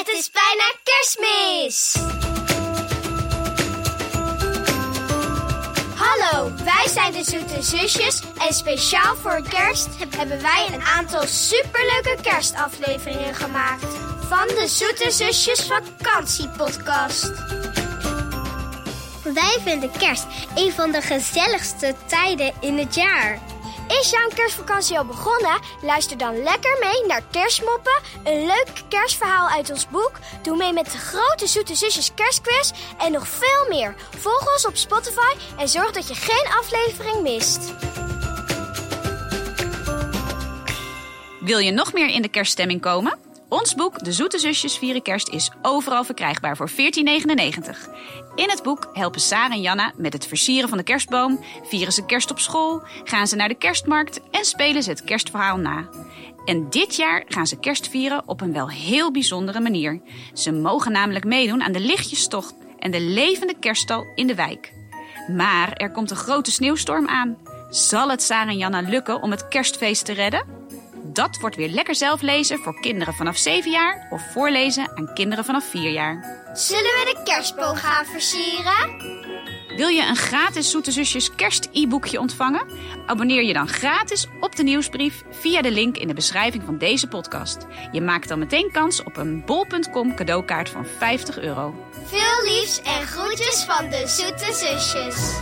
Het is bijna kerstmis! Hallo, wij zijn de Zoete Zusjes en speciaal voor kerst hebben wij een aantal superleuke kerstafleveringen gemaakt van de Zoete Zusjes vakantiepodcast. Wij vinden kerst een van de gezelligste tijden in het jaar. Is jouw kerstvakantie al begonnen? Luister dan lekker mee naar Kerstmoppen, een leuk kerstverhaal uit ons boek. Doe mee met de grote Zoete Zusjes kerstquiz en nog veel meer. Volg ons op Spotify en zorg dat je geen aflevering mist. Wil je nog meer in de kerststemming komen? Ons boek De Zoete Zusjes Vieren Kerst is overal verkrijgbaar voor 14,99. In het boek helpen Sarah en Janna met het versieren van de kerstboom, vieren ze kerst op school, gaan ze naar de kerstmarkt en spelen ze het kerstverhaal na. En dit jaar gaan ze kerst vieren op een wel heel bijzondere manier. Ze mogen namelijk meedoen aan de lichtjestocht en de levende kerststal in de wijk. Maar er komt een grote sneeuwstorm aan. Zal het Sarah en Janna lukken om het kerstfeest te redden? Dat wordt weer lekker zelf lezen voor kinderen vanaf 7 jaar of voorlezen aan kinderen vanaf 4 jaar. Zullen we de kerstboom gaan versieren? Wil je een gratis Zoete Zusjes kerst e-boekje ontvangen? Abonneer je dan gratis op de nieuwsbrief via de link in de beschrijving van deze podcast. Je maakt dan meteen kans op een bol.com cadeaukaart van 50 euro. Veel liefs en groetjes van de Zoete Zusjes.